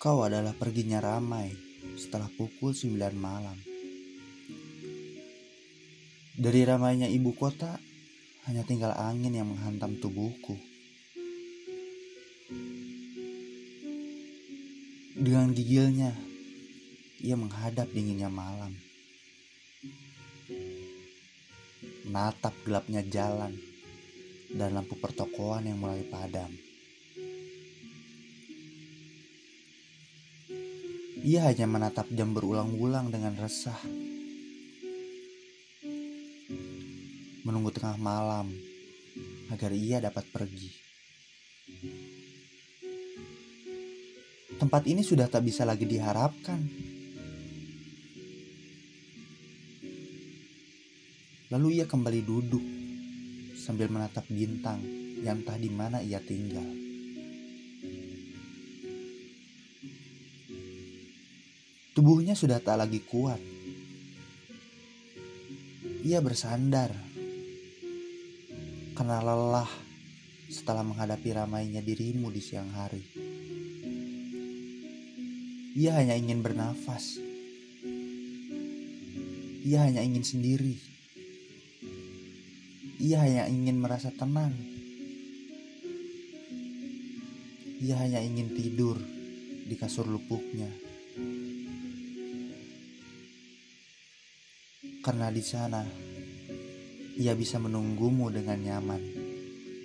Kau adalah perginya ramai setelah pukul 9 malam. Dari ramainya ibu kota, hanya tinggal angin yang menghantam tubuhku. Dengan gigilnya, ia menghadap dinginnya malam. Menatap gelapnya jalan dan lampu pertokoan yang mulai padam. Ia hanya menatap jam berulang-ulang dengan resah. Menunggu tengah malam agar ia dapat pergi. Tempat ini sudah tak bisa lagi diharapkan. Lalu ia kembali duduk sambil menatap bintang yang entah di mana ia tinggal. Tubuhnya sudah tak lagi kuat. Ia bersandar karena lelah setelah menghadapi ramainya dirimu di siang hari. Ia hanya ingin bernafas. Ia hanya ingin sendiri. Ia hanya ingin merasa tenang. Ia hanya ingin tidur di kasur lupuknya. Karena di sana ia bisa menunggumu dengan nyaman.